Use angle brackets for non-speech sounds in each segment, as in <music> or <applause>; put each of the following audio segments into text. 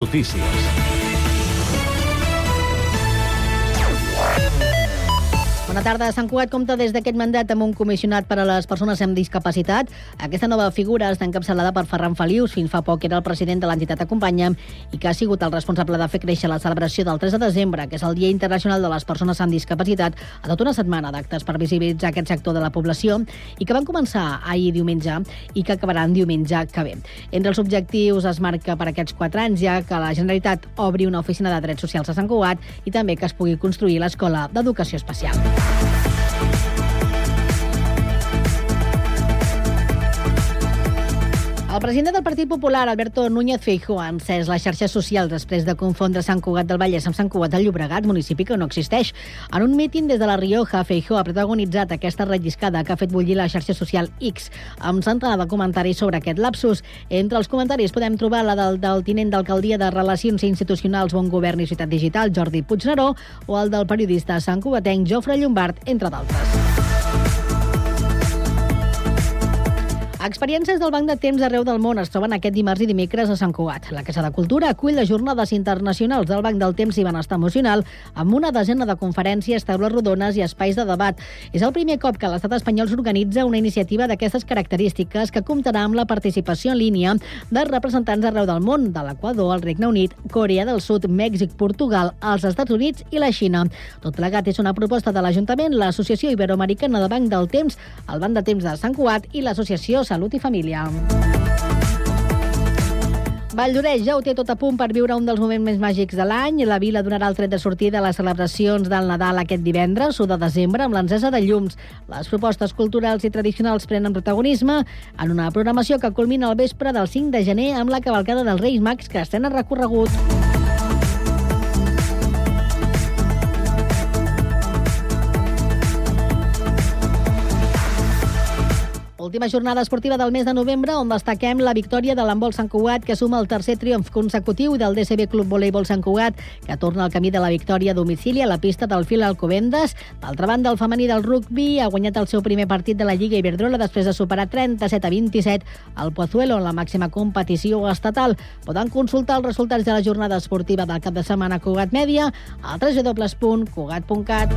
Noticias. Bona tarda. Sant Cugat compta des d'aquest mandat amb un comissionat per a les persones amb discapacitat. Aquesta nova figura està encapçalada per Ferran Felius, fins fa poc era el president de l'entitat Acompanya'm i que ha sigut el responsable de fer créixer la celebració del 3 de desembre, que és el Dia Internacional de les Persones amb Discapacitat, a tota una setmana d'actes per visibilitzar aquest sector de la població i que van començar ahir diumenge i que acabaran diumenge que ve. Entre els objectius es marca per aquests quatre anys ja que la Generalitat obri una oficina de drets socials a Sant Cugat i també que es pugui construir l'Escola d'Educació Especial. El president del Partit Popular, Alberto Núñez Feijóo, ha encès les xarxes socials després de confondre Sant Cugat del Vallès amb Sant Cugat del Llobregat, municipi que no existeix. En un míting des de la Rioja, Feijóo ha protagonitzat aquesta relliscada que ha fet bullir la xarxa social X, amb centenada de comentaris sobre aquest lapsus. Entre els comentaris podem trobar la del, del tinent d'alcaldia de Relacions Institucionals, Bon Govern i Ciutat Digital, Jordi Puigneró, o el del periodista Sant Cugatenc, Jofre Llombard, entre d'altres. Experiències del Banc de Temps arreu del món es troben aquest dimarts i dimecres a Sant Cugat. La Casa de Cultura acull les jornades internacionals del Banc del Temps i Benestar Emocional amb una desena de conferències, taules rodones i espais de debat. És el primer cop que l'estat espanyol s'organitza una iniciativa d'aquestes característiques que comptarà amb la participació en línia de representants arreu del món, de l'Equador, el Regne Unit, Corea del Sud, Mèxic, Portugal, els Estats Units i la Xina. Tot plegat és una proposta de l'Ajuntament, l'Associació Iberoamericana de Banc del Temps, el Banc de Temps de Sant Cugat i l'Associació Salut i Família. Valldoreix ja ho té tot a punt per viure un dels moments més màgics de l'any. La vila donarà el tret de sortida a les celebracions del Nadal aquest divendres, 1 de desembre, amb l'encesa de llums. Les propostes culturals i tradicionals prenen protagonisme en una programació que culmina al vespre del 5 de gener amb la cavalcada dels Reis Mags que estrena recorregut. Última jornada esportiva del mes de novembre, on destaquem la victòria de l'handbol Sant Cugat, que suma el tercer triomf consecutiu del DCB Club Voleibol Sant Cugat, que torna al camí de la victòria a domicili a la pista del fil Alcobendes. D'altra banda, el femení del rugby ha guanyat el seu primer partit de la Lliga Iberdrola després de superar 37 a 27 al Pozuelo en la màxima competició estatal. Poden consultar els resultats de la jornada esportiva del cap de setmana a Cugat Mèdia a www.cugat.cat.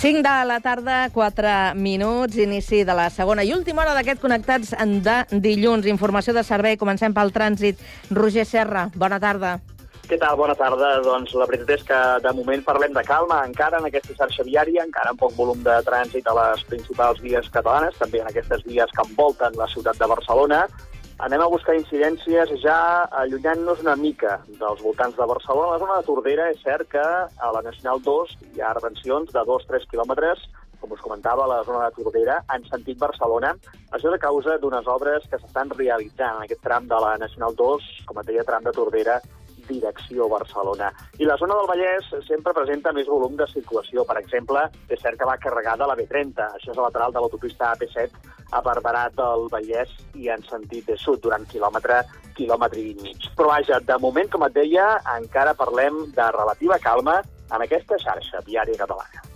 Cinc de la tarda, 4 minuts, inici de la segona i última hora d'aquest Connectats de dilluns. Informació de servei, comencem pel trànsit. Roger Serra, bona tarda. Què tal? Bona tarda. Doncs la veritat és que de moment parlem de calma encara en aquesta xarxa viària, encara amb poc volum de trànsit a les principals vies catalanes, també en aquestes vies que envolten la ciutat de Barcelona. Anem a buscar incidències ja allunyant-nos una mica dels voltants de Barcelona. La zona de Tordera és cert que a la Nacional 2 hi ha retencions de 2-3 quilòmetres com us comentava, a la zona de Tordera, en sentit Barcelona. Això és a causa d'unes obres que s'estan realitzant en aquest tram de la Nacional 2, com et deia, tram de Tordera, direcció Barcelona. I la zona del Vallès sempre presenta més volum de circulació. Per exemple, és cert que va carregada la B30. Això és a lateral de l'autopista AP7 a Barberat del Vallès i en sentit de sud durant quilòmetre, quilòmetre i mig. Però vaja, de moment, com et deia, encara parlem de relativa calma en aquesta xarxa viària catalana.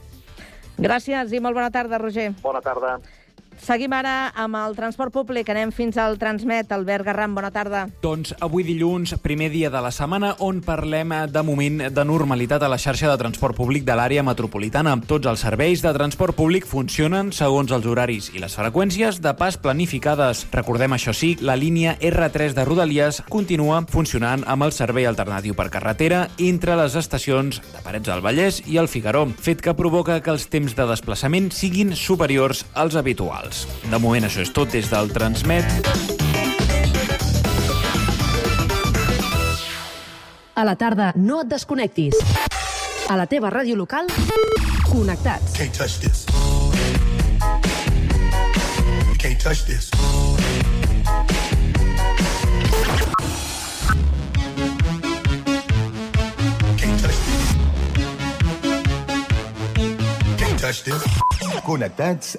Gràcies i molt bona tarda, Roger. Bona tarda. Seguim ara amb el transport públic. Anem fins al Transmet. Albert Garram, bona tarda. Doncs avui dilluns, primer dia de la setmana, on parlem de moment de normalitat a la xarxa de transport públic de l'àrea metropolitana. Tots els serveis de transport públic funcionen segons els horaris i les freqüències de pas planificades. Recordem, això sí, la línia R3 de Rodalies continua funcionant amb el servei alternatiu per carretera entre les estacions de Parets del Vallès i el Figaró, fet que provoca que els temps de desplaçament siguin superiors als habituals. De moment això és tot des del Transmet. A la tarda, no et desconnectis. A la teva ràdio local, connectats. Can't touch this. Can't touch this. Connectats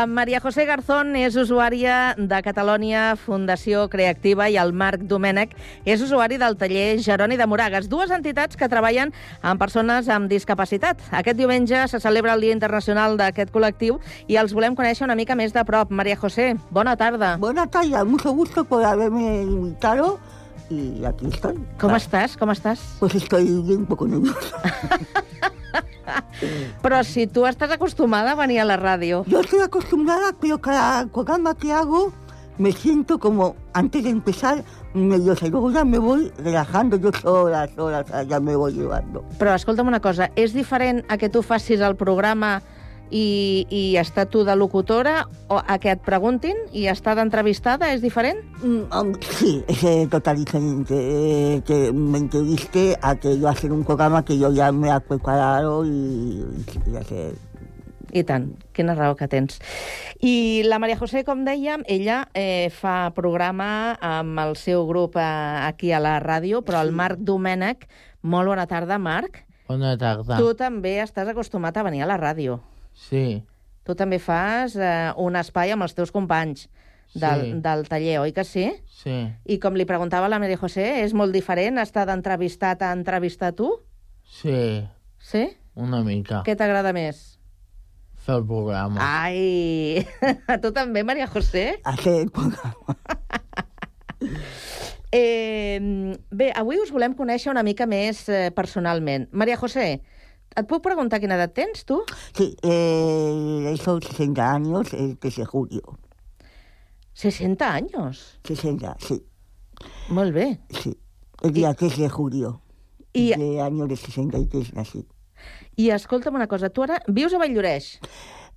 La Maria José Garzón és usuària de Catalònia Fundació Creativa i el Marc Domènech és usuari del taller Jeroni de Moragas, dues entitats que treballen amb persones amb discapacitat. Aquest diumenge se celebra el Dia Internacional d'aquest col·lectiu i els volem conèixer una mica més de prop. Maria José, bona tarda. Buenas tardes, mucho gusto por haberme invitado y aquí estoy. Com Ah, estàs? Com estàs? Pues estoy un poco nerviosa. <laughs> <laughs> Però si tu estàs acostumada a venir a la ràdio. Yo estoy acostumbrada, pero cada programa que hago me siento como, antes de empezar, luego ya me voy relajando, yo sola, sola, sola, ya me voy llevando. Però escolta'm una cosa, és diferent a que tu facis el programa i, i estar tu de locutora o a que et preguntin i estar d'entrevistada és diferent? Mm, sí, es eh, total diferente. eh, que me entreviste a que yo hacer un programa que yo ya me he preparado y, y ya sé. I tant, quina raó que tens. I la Maria José, com dèiem, ella eh, fa programa amb el seu grup eh, aquí a la ràdio, però el Marc Domènech, molt bona tarda, Marc. Bona tarda. Tu també estàs acostumat a venir a la ràdio. Sí, Tu també fas eh, un espai amb els teus companys del, Sí. del taller, oi que sí? sí, I com li preguntava la Maria José, és molt diferent estar d'entrevistat a entrevistar tu? sí, Sí? una mica. Què t'agrada més? Fer el programa. Ai, <laughs> a tu també, Maria José? Hacer el programa. <laughs> Eh, bé, avui us volem conèixer una mica més eh, personalment. Maria José, et puc preguntar quina edat tens, tu? Sí, eh, son 60 años el 3 de julio. 60 anys. 60, sí, Molt bé. sí. El día 3 de julio. I, De año de 63 nací. I escolta'm una cosa, tu ara vius a Valldoreix.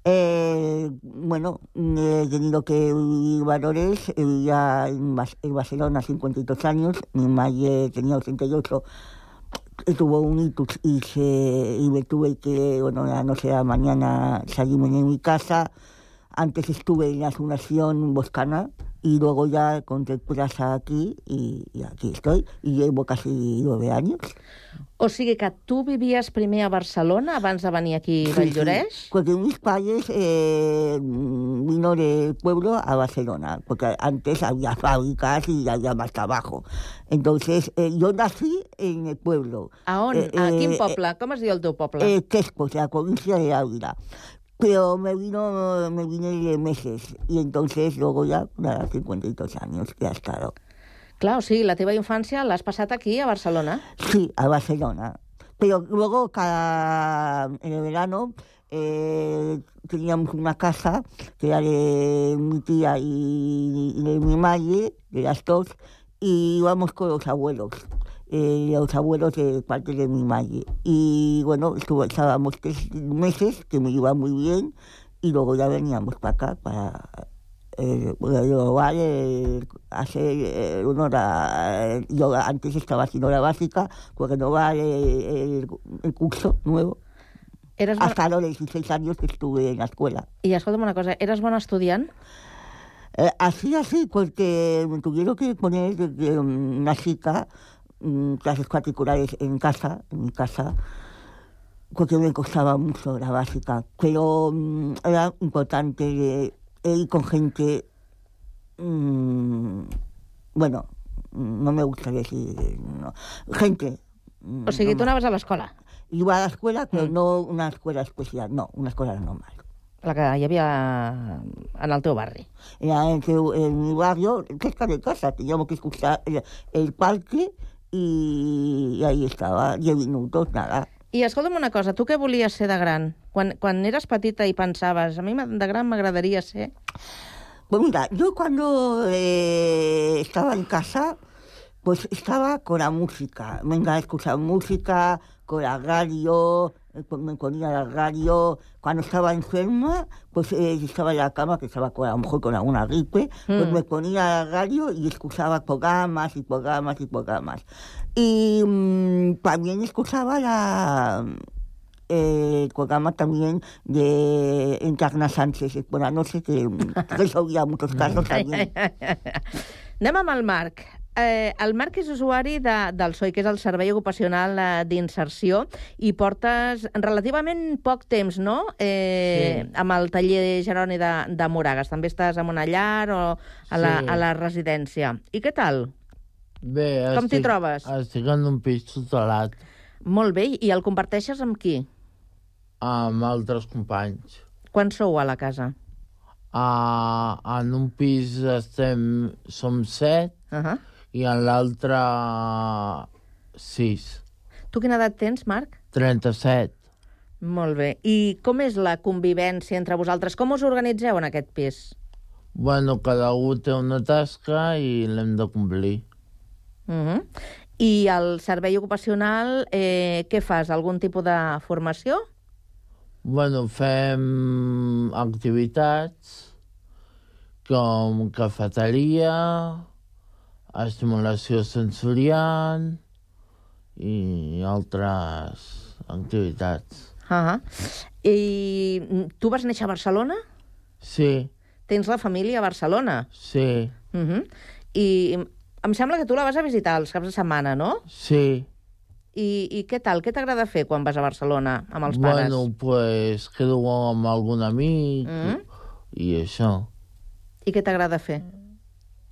Eh, bueno, he tenido que vivir valores. eh, Ya en, Bas- en Barcelona, 52 años. Mi madre tenía 88. Tuvo un ictus y, se, y me tuve que, bueno, de la mañana salirme de mi casa. Antes estuve en la Fundación Boscana y luego ya encontré plaza aquí y, y aquí estoy. Y llevo casi nueve años. O sigui que tu vivies primer a Barcelona abans de venir aquí a Valldoreix? Porque mis padres eh, vino del pueblo a Barcelona, porque antes había fábricas y había más trabajo. Entonces, eh, yo nací en el pueblo, A on? Eh, a quin eh, poble? Com es diu el teu poble? eh, Quespo, la provincia de Ávila. Pero me vino, me vine de meses y entonces luego ya, nada, 52 años que ha estado. Clar, o sigui, la teva infància l'has passat aquí, a Barcelona. Sí, a Barcelona. Pero luego cada en el verano eh, teníamos una casa que era de mi tía y, y de mi madre, de las dos, y íbamos con los abuelos. Eh, los abuelos de parte de mi madre. Y bueno, estábamos tres meses, que me iba muy bien, y luego ya veníamos para acá, para eh, probar, eh, hacer eh, una hora, eh, yo antes estaba haciendo hora básica, pues renovar eh, el, el curso nuevo. Eres. Hasta los 16 años que estuve en la escuela. I escolta'm una cosa, eres bon estudiant? Eh, así, así, porque me tuvieron que poner una chica clases particulares en casa, en mi casa, porque me costaba mucho la básica. Pero mm, era importante eh, ir con gente, mm, bueno, no me gusta decir, no, gente. mm, O sigui, tu normal. anaves a l'escola, Iba a la escuela, pero Mm. no una escuela especial, no, una escuela normal. la que hi havia en el teu barri. Era en, que- en mi barrio, cerca de casa, teníamos que escuchar el, el parque y, y ahí estaba, 10 minutos, nada. I escolta'm una cosa, tu què volies ser de gran? Quan, quan eres petita i pensaves, a mi de gran m'agradaria ser... Pues mira, yo cuando eh, estaba en casa, pues estaba con la música. Venga a escuchar música, con la radio, me ponía la radio. Cuando estaba enferma, pues eh, estaba en la cama, que estaba con, a lo mejor con alguna gripe, pues Mm. me ponía la radio y escuchaba programas y programas y programas. Y mm, también escuchaba la, eh, el programa también de Encarna Sánchez por la noche, que resolvía muchos <laughs> casos también. Anem amb el Marc. Eh, el Marc és usuari de, del SOI, que és el Servei Ocupacional eh, d'Inserció, i portes relativament poc temps, no?, eh, Sí. amb el taller Jeroni de, de Moragas. També estàs en una llar o a la, Sí. a la residència. I què tal? Bé, Com t'hi trobes? Estic en un pis tutelat Molt bé. I el comparteixes amb qui? amb altres companys. Quan sou a la casa? Uh, en un pis estem, som set Uh -huh. I en l'altre sis. Tu quina edat tens, Marc? 37. Molt bé. I com és la convivència entre vosaltres? Com us organitzeu en aquest pis? Bueno, cada un té una tasca i l'hem de complir. Uh -huh. I el servei ocupacional, eh, què fas? Algun tipus de formació? Bueno, fem activitats com cafeteria, estimulació sensorial i altres activitats. Uh -huh. I tu vas néixer a Barcelona? Sí, Tens la família a Barcelona? sí, Uh -huh. I em sembla que tu la vas a visitar els caps de setmana, no? sí. I, i què tal? Què t'agrada fer quan vas a Barcelona amb els pares? Bueno, pues quedo amb algun amic Mm. i això. I què t'agrada fer?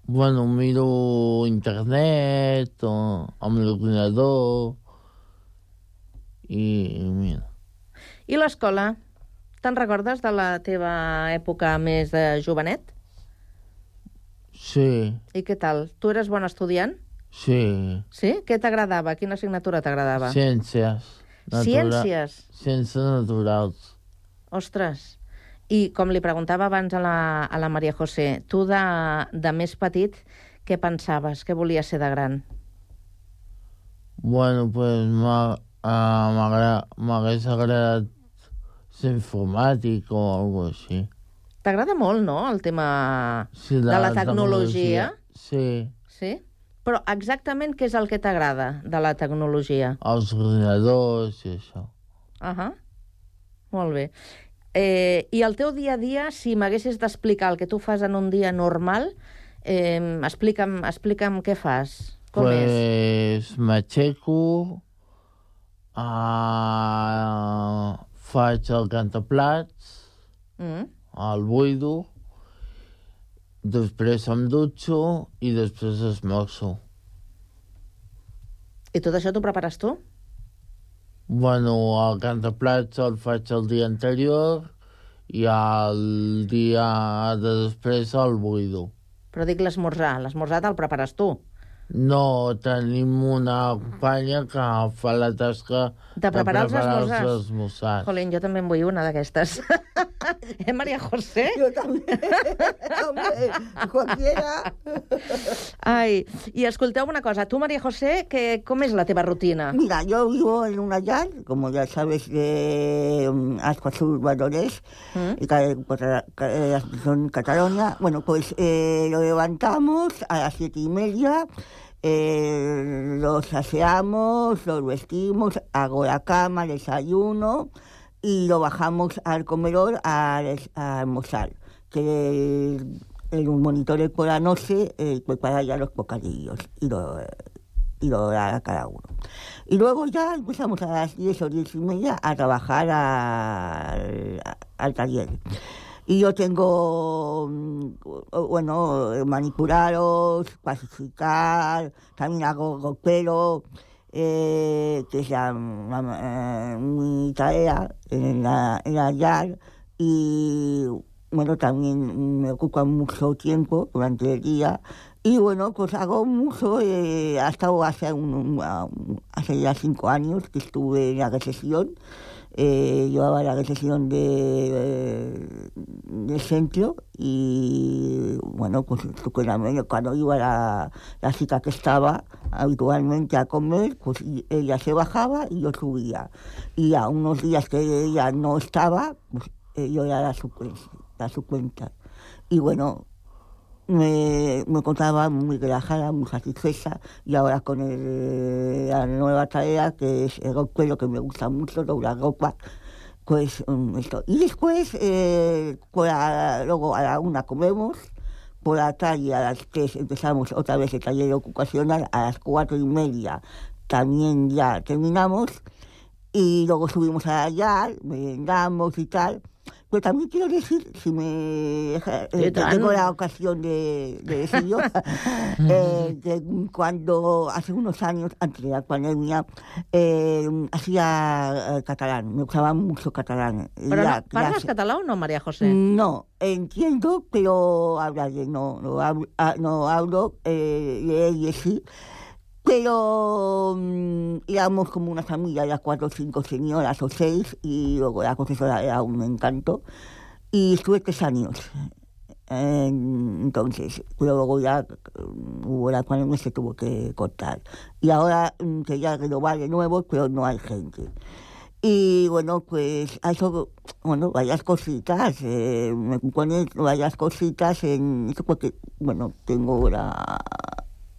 Bueno, miro internet o amb l'ordinador i mira. I l'escola? Te'n recordes de la teva època més de jovenet? Sí, I què tal? Tu eres bon estudiant? sí. Sí? Què t'agradava? Quina assignatura t'agradava? Ciències. Ciències? Ciències naturals. Ostres. I com li preguntava abans a la, a la Maria José, tu de, de més petit, què pensaves? Què volies ser de gran? Bueno, pues m'agra- m'hagués agradat ser informàtic o alguna així. T'agrada molt, no?, el tema Sí, de la tecnologia. Sí, Sí? Però exactament què és el que t'agrada de la tecnologia? els ordinadors i això. Uh -huh. Molt bé. Eh, I el teu dia a dia, si m'haguessis d'explicar el que tu fas en un dia normal, eh, explica'm, explica'm què fas. Com pues és? m'aixeco, uh, faig el cantaplats, Mm? el buido, després em dutxo i després esmorzo. I tot això t'ho prepares tu? Bueno, el cantaplats el faig el dia anterior i el dia de després el buido. Però dic l'esmorzar. L'esmorzar te'l prepares tu. No, tenim una companya que fa la tasca De preparar els esmorzars. els esmorzars. Jolín, jo també en vull una d'aquestes. <laughs> eh, Maria José? Yo también. Hombre, cualquiera. Ai, i escolteu una cosa. Tu, Maria José, que, com és la teva rutina? Mira, yo vivo en una yal, como ya sabes, de um, Ascuas Valores, Mm. y ca- ca- ca- son Cataluña. Bueno, pues eh, lo levantamos a las siete y media, eh, los aseamos, los vestimos, hago la cama, desayuno y lo bajamos al comedor a, a almorzar. Que el, el monitor por la noche eh, prepara ya los bocadillos y lo, y lo da a cada uno. Y luego ya empezamos a las 10 o 10 y media a trabajar al taller. Y yo tengo, mm, bueno, manipularos, pacificar, también hago golpero, eh, que es la, eh, mi tarea en la, en la YAR. Y bueno, también me ocupa mucho tiempo durante el día. Y bueno, pues hago mucho, eh, hasta hace, un- hace ya cinco años que estuve en la recesión. Eh, llevaba la recesión de, del centro y bueno, pues. Cuando iba la, la chica que estaba habitualmente a comer, pues ella se bajaba y yo subía. Y a unos días que ella no estaba, pues eh, yo era la, suplen- la suplenta. Y bueno, me, me encontraba muy relajada, muy satisfecha y ahora con la nueva tarea que es el pelo que me gusta mucho, doblar ropa, pues mm, esto. Y después, eh, luego a la una comemos, por la tarde a las tres empezamos otra vez el taller ocupacional, a las cuatro y media también ya terminamos y luego subimos a YAR, merendamos y tal. Pero también quiero decir, si me eh, tengo la ocasión de, de decirlo, <laughs> eh, que cuando hace unos años, antes de la pandemia, eh, hacía catalán, me gustaba mucho catalán. Però no, La parles clase- català o no, Maria José? no, entiendo, pero hablaré, no, no hablo, ah, no hablo eh, leer y sí. Pero mm, éramos como una familia, ya cuatro o cinco señoras o seis, y luego la profesora era un encanto. Y estuve tres años. Entonces, luego ya mm, hubo la pandemia se tuvo que cortar. Y ahora mm, quería renovar de nuevo, pero no hay gente. Y bueno, pues ha hecho bueno, varias cositas, eh, me pone varias cositas en eso porque, bueno, tengo la,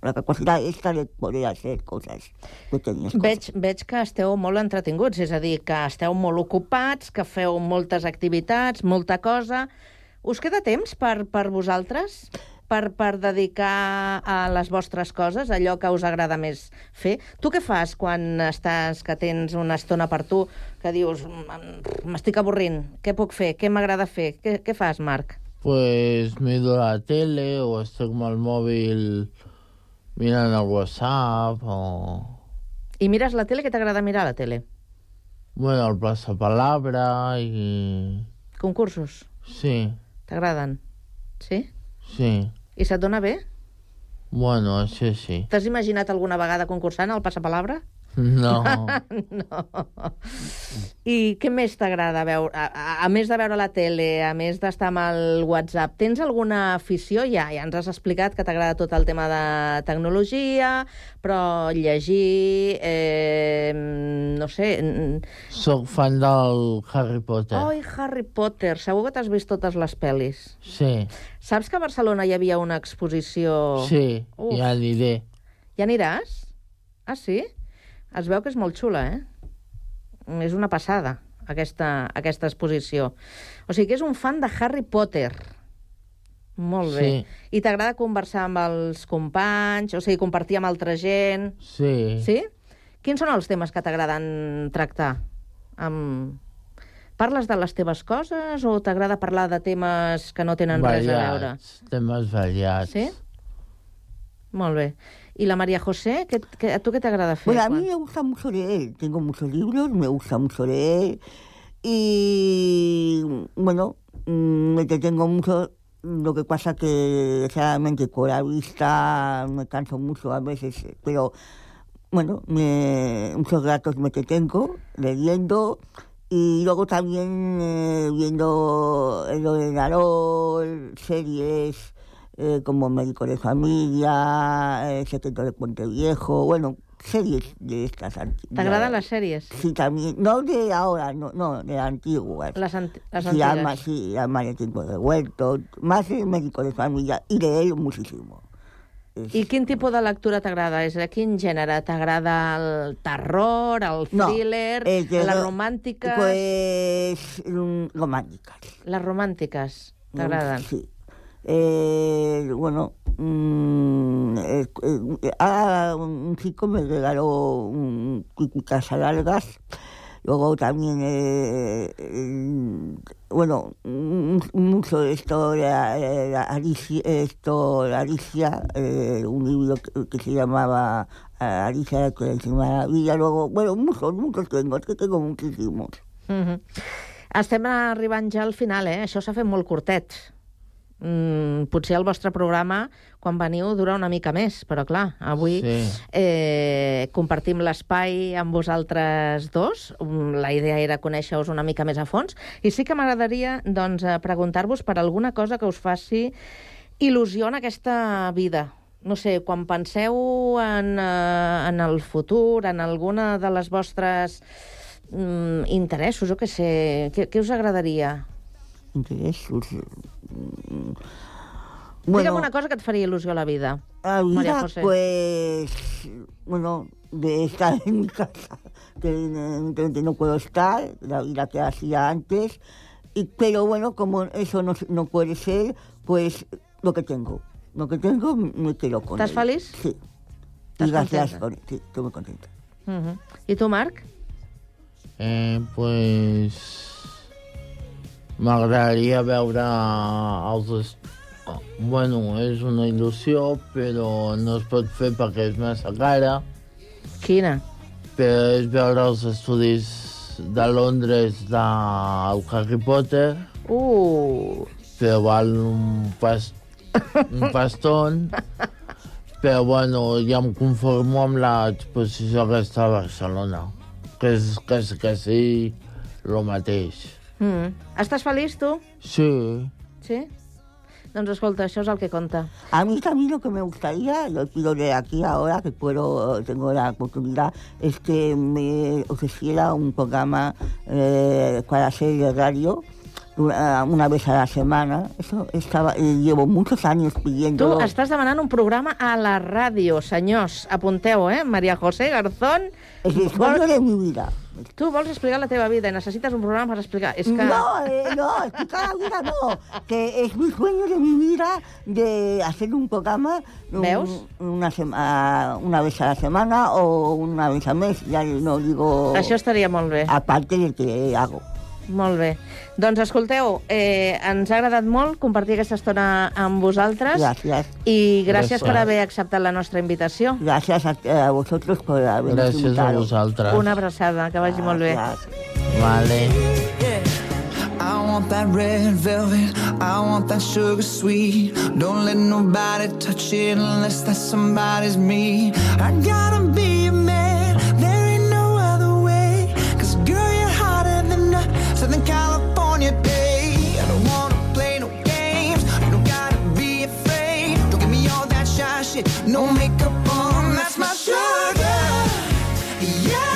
la capacidad esta de poder hacer cosas pequeñas. cosas. Veig, veig que esteu molt entretinguts, és a dir, que esteu molt ocupats, que feu moltes activitats, molta cosa. Us queda temps per, per vosaltres? Per, per dedicar a les vostres coses, allò que us agrada més fer? Tu què fas quan estàs, que tens una estona per tu, que dius, "Mm, m'estic avorrint, què puc fer, què m'agrada fer? Què, què fas, Marc? Pues miro la tele o estic amb el mòbil mirant el WhatsApp o... I mires la tele, què t'agrada mirar a la tele? Bueno, el Passapalabra i... Concursos, Sí, t'agraden? Sí? sí. I se't dona bé? Bueno, això sí. T'has imaginat alguna vegada concursant al Passapalabra? No. <laughs> no. I què més t'agrada veure? A, a, a més de veure la tele, a més d'estar amb el WhatsApp, tens alguna afició? Ja, ja ens has explicat que t'agrada tot el tema de tecnologia, però llegir, eh, no sé... Soc fan del Harry Potter. Ai, Harry Potter, segur que t'has vist totes les pel·lis. Sí, Saps que a Barcelona hi havia una exposició... sí, Uf. ja aniré. Ja aniràs? Ah, sí? Es veu que és molt xula, eh? És una passada, aquesta, aquesta exposició. O sigui que és un fan de Harry Potter. Molt bé. Sí. I t'agrada conversar amb els companys, o sigui, compartir amb altra gent... Sí. Sí? Quins són els temes que t'agraden tractar? Amb... Parles de les teves coses o t'agrada parlar de temes que no tenen res a veure? variats, temes variats. Sí? Molt bé. I la María José, ¿qué, qué, a tu què t'agrada fer? Bueno, a quan- mí me gusta mucho leer, tengo muchos libros, me gusta mucho leer. Y bueno, mm, me entretengo mucho. Lo que pasa que, realmente, con la vista me canso mucho a veces, pero bueno, me, muchos ratos me detengo leyendo. Y luego también eh, viendo el ordenador, series eh, como Médico de Familia, eh, Secreto de Puente Viejo, bueno, series de estas antiguas. T'agraden les sèries? Sí, también, no de ahora, no, no de antiguas. Les, ant les Sí, antigues. ama, sí, ama el tiempo de huerto, más el médico de familia y de él muchísimo. I quin tipus de lectura t'agrada? És a quin gènere? T'agrada el terror, el No, thriller, el que les no- romàntiques? Pues mm, románticas. Les romàntiques t'agraden? Sí. Eh, bueno, mm, eh, eh, un chico me regaló un casa largas. Luego también, eh, eh, bueno, mucho esto la- la Alicia, esto, la Alicia, eh, un libro que, que se llamaba eh, Alicia de la. Luego, bueno, muchos, muchos tengo, que tengo muchísimos. Mm -hmm. Estem arribant ja al final, eh? Això s'ha fet molt curtet. Mm, potser el vostre programa, quan veniu, dura una mica més, però clar, avui Sí. eh, compartim l'espai amb vosaltres dos. Mm, La idea era conèixer-vos una mica més a fons. I sí que m'agradaria doncs, eh, preguntar-vos per alguna cosa que us faci il·lusió en aquesta vida. No sé, quan penseu en, eh, en el futur, en alguna de les vostres mm, interessos, jo què sé, què, què us agradaria? Interessos. mm, Digue'm una cosa que et faria il·lusió a la vida. La María vida, José. pues, bueno, de estar en mi casa, que evidentemente no puedo estar, la vida que hacía antes, y, pero bueno, como eso no, no puede ser, pues lo que tengo. Lo que tengo me quedo con ¿Estás él. feliz? Sí. ¿Estás Y gracias, contenta? con, sí, estoy muy contenta. Uh -huh. I tu, Marc? Eh, pues... M'agradaria veure els... Est... Bueno, és una il·lusió, però no es pot fer perquè és massa cara. Quina? Però és veure els estudis de Londres del Harry Potter, Uh, però val un, pas, un paston. Però, bueno, ja em conformo amb l'exposició aquesta a Barcelona, que és quasi, quasi el mateix. Mm. Estàs feliç, tu? Sí. Sí? Doncs escolta, això és el que compta. A mí también lo que me gustaría, lo pido de aquí ahora, que puedo, tengo la oportunidad, es que me ofreciera un programa eh, para hacer de radio una, una vez a la semana. Eso estaba, eh, llevo muchos años Tu pidiendo. estàs demanant un programa a la ràdio, senyors. Apunteu, eh? María José Garzón. Es el sueño de mi vida. Tu vols explicar la teva vida i necessites un programa per explicar. És que... No, eh, no, explicar la vida no. Que es mi sueño de mi vida de hacer un programa un- ¿Veus? una, sema- una vez a la semana o una vez al mes. Ya no digo. Això estaria molt bé. Aparte del que hago. Molt bé. Doncs escolteu, eh, ens ha agradat molt compartir aquesta estona amb vosaltres Gracias. i gràcies Gràcies. per haver acceptat la nostra invitació. Gracias a, a vosotros por habernos Gràcies a vosaltres. Una abraçada, que vagi molt bé. Vale. I want that red velvet. I want that sugar sweet. Don't let nobody touch it unless that somebody's me. I gotta be a man. Southern California day. I don't wanna play no games. You don't gotta be afraid. Don't give me all that shy shit. No makeup on. That's my sugar. Yes,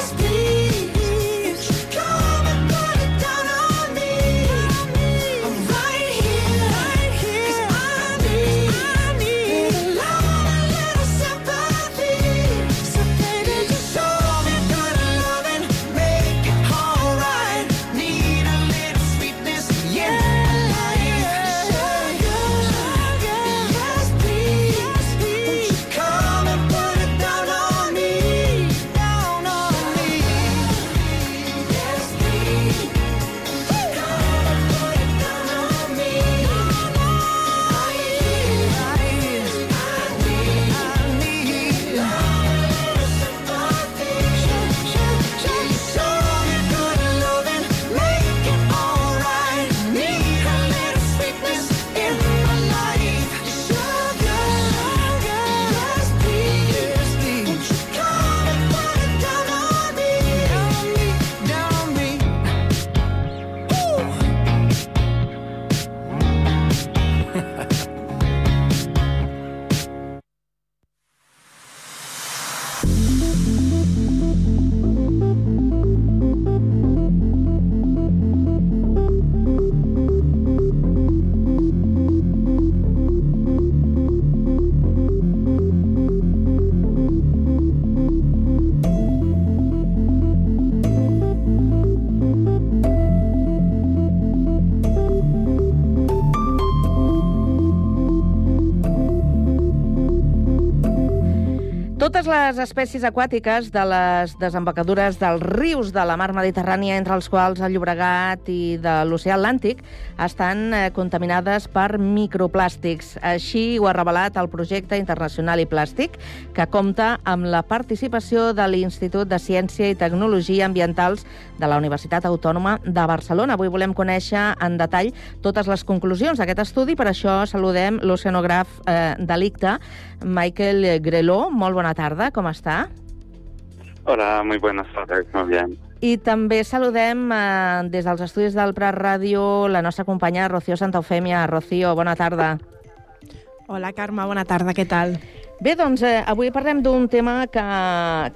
totes les espècies aquàtiques de les desembocadures dels rius de la mar Mediterrània, entre els quals el Llobregat i de l'oceà Atlàntic, estan eh, contaminades per microplàstics. Així ho ha revelat el projecte internacional i plàstic, que compta amb la participació de l'Institut de Ciència i Tecnologia Ambientals de la Universitat Autònoma de Barcelona. Avui volem conèixer en detall totes les conclusions d'aquest estudi, per això saludem l'oceanògraf eh, de l'ICTA, Michael Greló. Molt bona tarda, com està? Hola, muy buenas tardes, muy bien. I també saludem eh, des dels estudis del Prat Ràdio la nostra companya Rocío Santaufèmia. Rocío, bona tarda. Hola, Carme, bona tarda, què tal? Bé, doncs eh, avui parlem d'un tema que,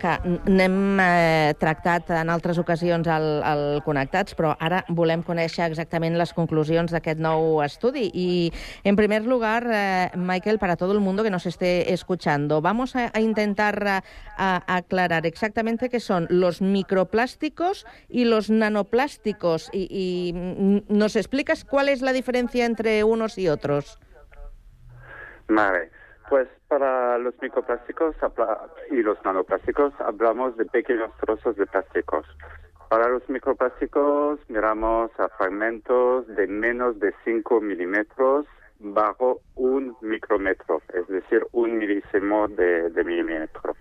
que n'hem eh, tractat en altres ocasions al, al Connectats, però ara volem conèixer exactament les conclusions d'aquest nou estudi. Y, en primer lugar, eh, Michael, para todo el mundo que nos esté escuchando, vamos a, a intentar a, a aclarar exactamente qué son los microplásticos y los nanoplásticos. Y, y nos explicas cuál es la diferencia entre unos y otros. Vale, pues para los microplásticos y los nanoplásticos hablamos de pequeños trozos de plásticos. Para los microplásticos miramos a fragmentos de menos de 5 milímetros bajo un micrómetro, es decir, un milésimo de, milímetro.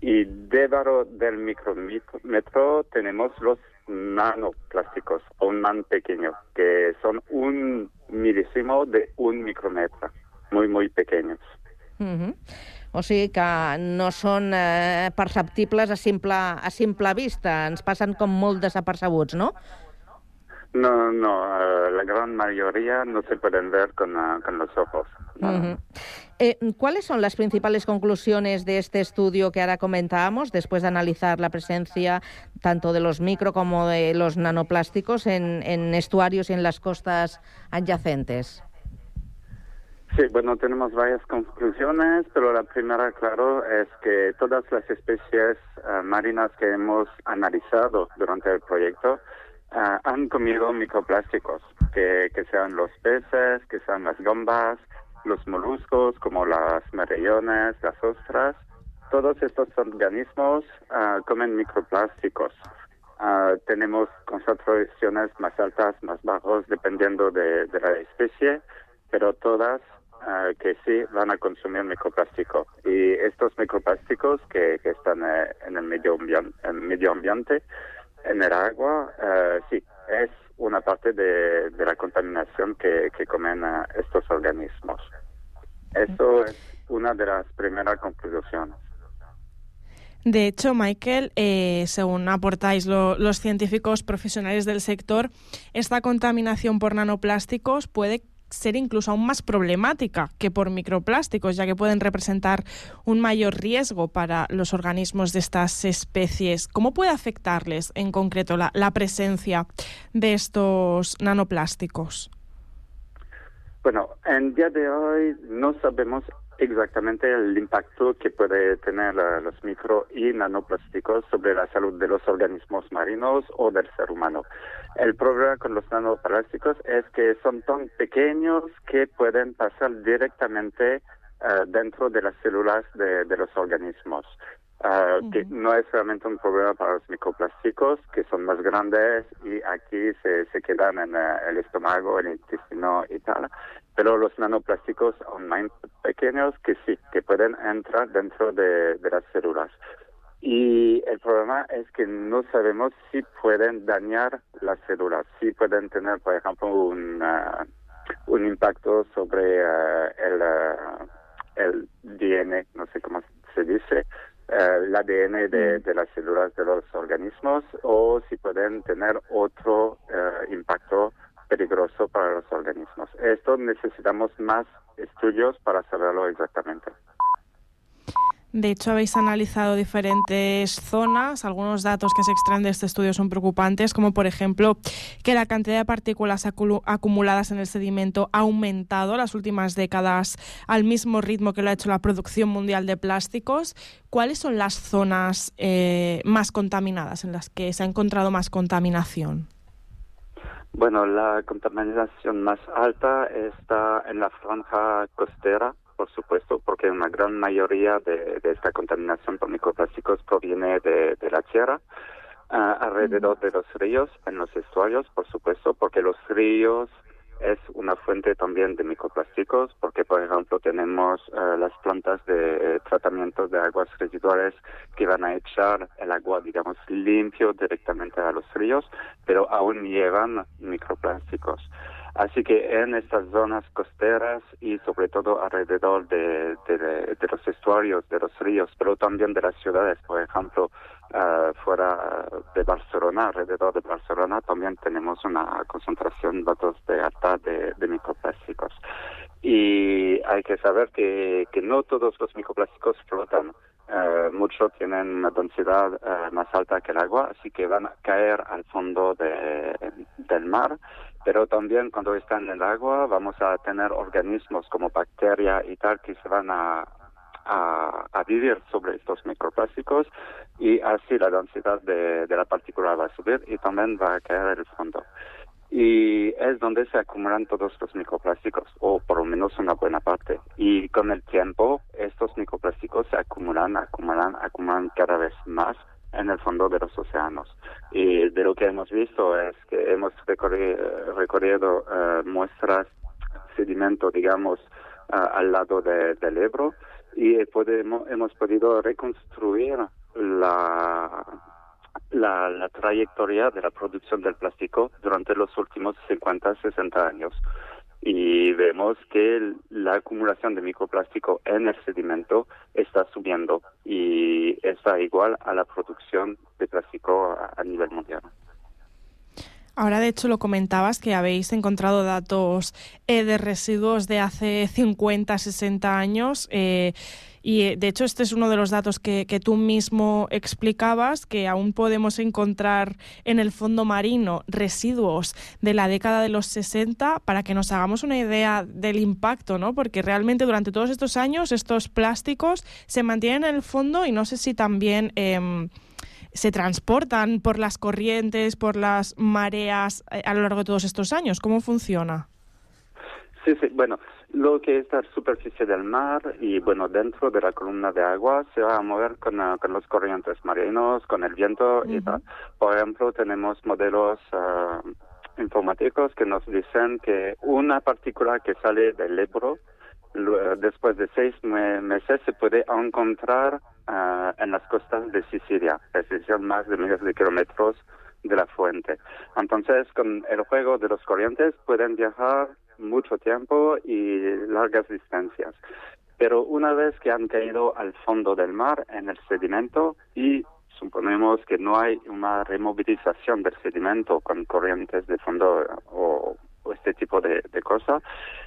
Y debajo del micrómetro tenemos los nanoplásticos, aún más pequeños, que son un milésimo de un micrómetro, muy, muy pequeños. Mhm. O sigui que no són eh, perceptibles a simple, a simple vista, ens passen com molt desapercebuts, no? No, no, eh, la gran mayoría no se pueden ver con, ah, con los ojos. Ujú. Eh, ¿Cuáles son las principales conclusiones de este estudio que ahora comentábamos, después de analizar la presencia tanto de los micro como de los nanoplásticos en, en estuarios y en las costas adyacentes? Sí, bueno, tenemos varias conclusiones, pero la primera, claro, es que todas las especies eh, marinas que hemos analizado durante el proyecto eh, han comido microplásticos, que, que sean los peces, que sean las gambas, los moluscos como las merellones, las ostras. Todos estos organismos eh, comen microplásticos. Tenemos concentraciones más altas, más bajos, dependiendo de, de la especie, pero todas ah, que sí van a consumir microplástico. Y estos microplásticos que, que están eh, en el medio, ambiente, en medio ambiente, en el agua, eh, sí, es una parte de, de la contaminación que, que comen estos organismos. Eso es una de las primeras conclusiones. De hecho, Michael, eh, según aportáis lo- los científicos profesionales del sector, esta contaminación por nanoplásticos puede ser incluso aún más problemática que por microplásticos, ya que pueden representar un mayor riesgo para los organismos de estas especies. ¿Cómo puede afectarles en concreto la, presencia de estos nanoplásticos? Bueno, en día de hoy no sabemos exactamente el impacto que puede tener eh, los micro y nanoplásticos sobre la salud de los organismos marinos o del ser humano. El problema con los nanoplásticos es que son tan pequeños que pueden pasar directamente eh, dentro de las células de, de los organismos. Que no es realmente un problema para los microplásticos, que son más grandes y aquí se, se quedan en eh, el estómago, el intestino y tal. Pero los nanoplásticos son más pequeños que sí, que pueden entrar dentro de, de las células. Y el problema es que no sabemos si pueden dañar las células, si pueden tener, por ejemplo, un, ah, un impacto sobre ah, el, ah, el DNA, no sé cómo se dice, eh, el ADN de, de las células de los organismos, o si pueden tener otro eh, impacto peligroso para los organismos. Esto necesitamos más estudios para saberlo exactamente. De hecho, habéis analizado diferentes zonas. Algunos datos que se extraen de este estudio son preocupantes, como por ejemplo que la cantidad de partículas acumuladas en el sedimento ha aumentado las últimas décadas al mismo ritmo que lo ha hecho la producción mundial de plásticos. ¿Cuáles son las zonas eh, más contaminadas, en las que se ha encontrado más contaminación? Bueno, la contaminación más alta está en la franja costera, por supuesto, porque una gran mayoría de, de esta contaminación por microplásticos proviene de, de la tierra, ah, alrededor de los ríos, en los estuarios, por supuesto, porque los ríos es una fuente también de microplásticos, porque por ejemplo tenemos eh, las plantas de tratamiento de aguas residuales que van a echar el agua, digamos, limpio directamente a los ríos, pero aún llevan microplásticos. Así que en estas zonas costeras y sobre todo alrededor de, de, de los estuarios, de los ríos, pero también de las ciudades, por ejemplo, uh, fuera de Barcelona, alrededor de Barcelona, también tenemos una concentración datos de alta de, de microplásticos. Y hay que saber que, que no todos los microplásticos flotan. Uh, muchos tienen una densidad uh, más alta que el agua, así que van a caer al fondo de, del mar pero también cuando están en el agua vamos a tener organismos como bacterias y tal que se van a, a, a, vivir sobre estos microplásticos y así la densidad de, la partícula va a subir y también va a caer el fondo. Y es donde se acumulan todos los microplásticos, o por lo menos una buena parte. Y con el tiempo estos microplásticos se acumulan, acumulan, acumulan cada vez más en el fondo de los océanos. Y de lo que hemos visto es que hemos recorrido, recorrido uh, muestras sedimento, digamos, uh, al lado de, del Ebro y podemos, hemos podido reconstruir la, la, la, trayectoria de la producción del plástico durante los últimos 50, 60 años. Y vemos que la acumulación de microplástico en el sedimento está subiendo y está igual a la producción de plástico a, a nivel mundial. Ahora, de hecho, lo comentabas que habéis encontrado datos eh, de residuos de hace 50, 60 años. Eh, y, de hecho, este es uno de los datos que, que, tú mismo explicabas, que aún podemos encontrar en el fondo marino residuos de la década de los 60, para que nos hagamos una idea del impacto, ¿no? Porque realmente durante todos estos años estos plásticos se mantienen en el fondo y no sé si también... Eh, se transportan por las corrientes, por las mareas eh, a lo largo de todos estos años. ¿Cómo funciona? Sí, sí, bueno, lo que es la superficie del mar y, bueno, dentro de la columna de agua se va a mover con, uh, con los corrientes marinos, con el viento uh -huh. y tal. Por ejemplo, tenemos modelos uh, informáticos que nos dicen que una partícula que sale del Ebro después de seis meses se puede encontrar uh, en las costas de Sicilia, es decir, más de miles de kilómetros de la fuente. Entonces, con el juego de los corrientes pueden viajar mucho tiempo y largas distancias. Pero una vez que han caído al fondo del mar en el sedimento y suponemos que no hay una removilización del sedimento con corrientes de fondo o o este tipo de, de cosas,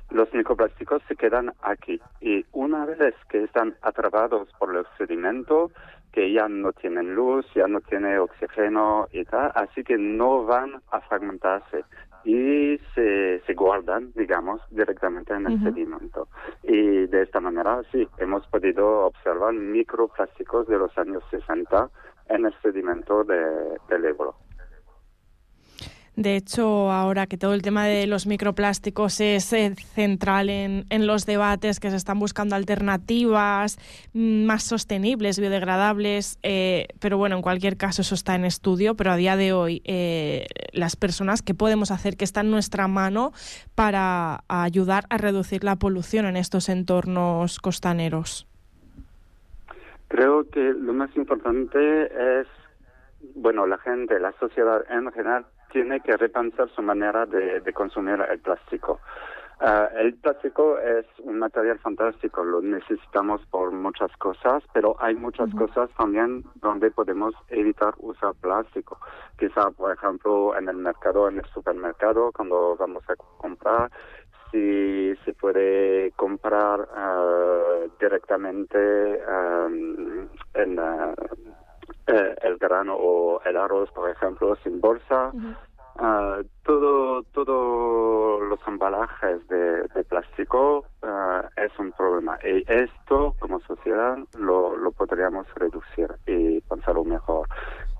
los microplásticos se quedan aquí. Y una vez que están atrapados por el sedimento, que ya no tienen luz, ya no tiene oxígeno y tal, así que no van a fragmentarse y se, se guardan, digamos, directamente en el uh -huh. sedimento. Y de esta manera, sí, hemos podido observar microplásticos de los años 60 en el sedimento de, del Ebro. De hecho, ahora que todo el tema de los microplásticos es eh, central en, los debates, que se están buscando alternativas mm, más sostenibles, biodegradables, eh, pero bueno, en cualquier caso eso está en estudio, pero a día de hoy eh, las personas, ¿qué podemos hacer que está en nuestra mano para ayudar a reducir la polución en estos entornos costaneros? Creo que lo más importante es, bueno, la gente, la sociedad en general, tiene que repensar su manera de, de consumir el plástico. Uh, el plástico es un material fantástico, lo necesitamos por muchas cosas, pero hay muchas uh -huh. cosas también donde podemos evitar usar plástico. Quizá, por ejemplo, en el mercado, en el supermercado, cuando vamos a comprar, si se puede comprar uh, directamente um, en eh, el grano o el arroz, por ejemplo, sin bolsa. Uh -huh. uh, todo, todo los embalajes de, de plástico uh, es un problema. Y esto, como sociedad, lo, lo podríamos reducir y pensarlo mejor.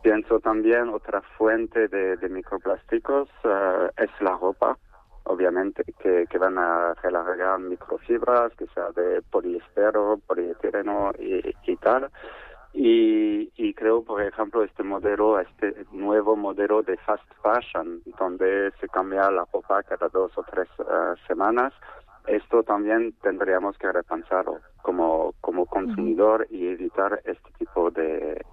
Pienso también otra fuente de, de microplásticos es la ropa. obviamente, que, que van a relargar microfibras, que sea de poliestero, polietileno y, y tal. Y, y creo, por ejemplo, este modelo, este nuevo modelo de fast fashion, donde se cambia la ropa cada dos o tres eh, semanas, esto también tendríamos que repensarlo como, como consumidor y evitar este tipo de.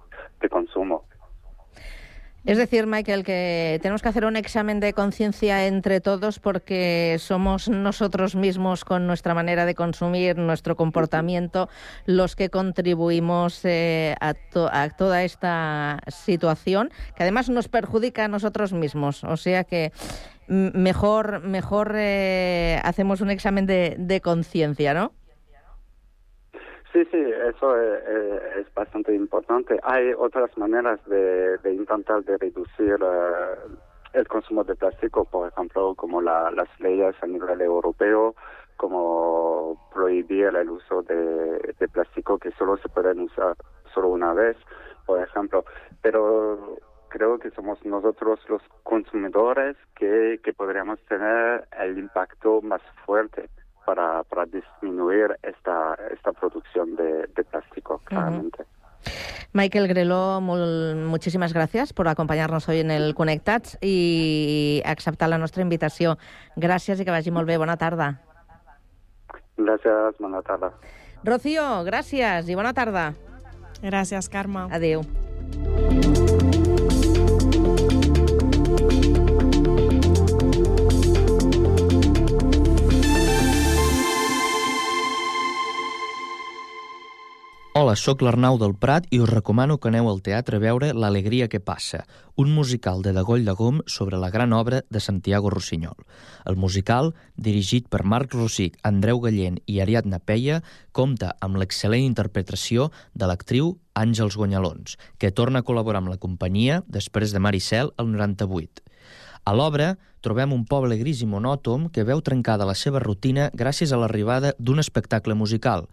Es decir, Michael, que tenemos que hacer un examen de conciencia entre todos porque somos nosotros mismos con nuestra manera de consumir, nuestro comportamiento, los que contribuimos eh, a, to a, toda esta situación, que además nos perjudica a nosotros mismos. O sea que mejor, mejor eh, hacemos un examen de conciencia, ¿no? Sí, sí, eso es, es, bastante importante. Hay otras maneras de, intentar de reducir uh, el consumo de plástico, por ejemplo, como la, las leyes a nivel europeo, como prohibir el uso de, plástico que solo se pueden usar solo una vez, por ejemplo. Pero creo que somos nosotros los consumidores que podríamos tener el impacto más fuerte para, para disminuir esta, esta producción de, de plástico, claramente. Uh -huh. Michael Greló, molt, muchísimas gracias por acompañarnos hoy en el Connectats i acceptar la nostra invitació. Gràcies i que vagi molt bé. Bona tarda. Gràcies, bona tarda. Rocío, gràcies i bona tarda. Gràcies, Carme. Adéu. Hola, sóc l'Arnau del Prat i us recomano que aneu al teatre a veure L'alegria que passa, un musical de Degoll de Gom sobre la gran obra de Santiago Rossinyol. El musical, dirigit per Marc Rosic, Andreu Gallent i Ariadna Peia, compta amb l'excel·lent interpretació de l'actriu Àngels Guanyalons, que torna a col·laborar amb la companyia després de Maricel el 98. A l'obra trobem un poble gris i monòtom que veu trencada la seva rutina gràcies a l'arribada d'un espectacle musical,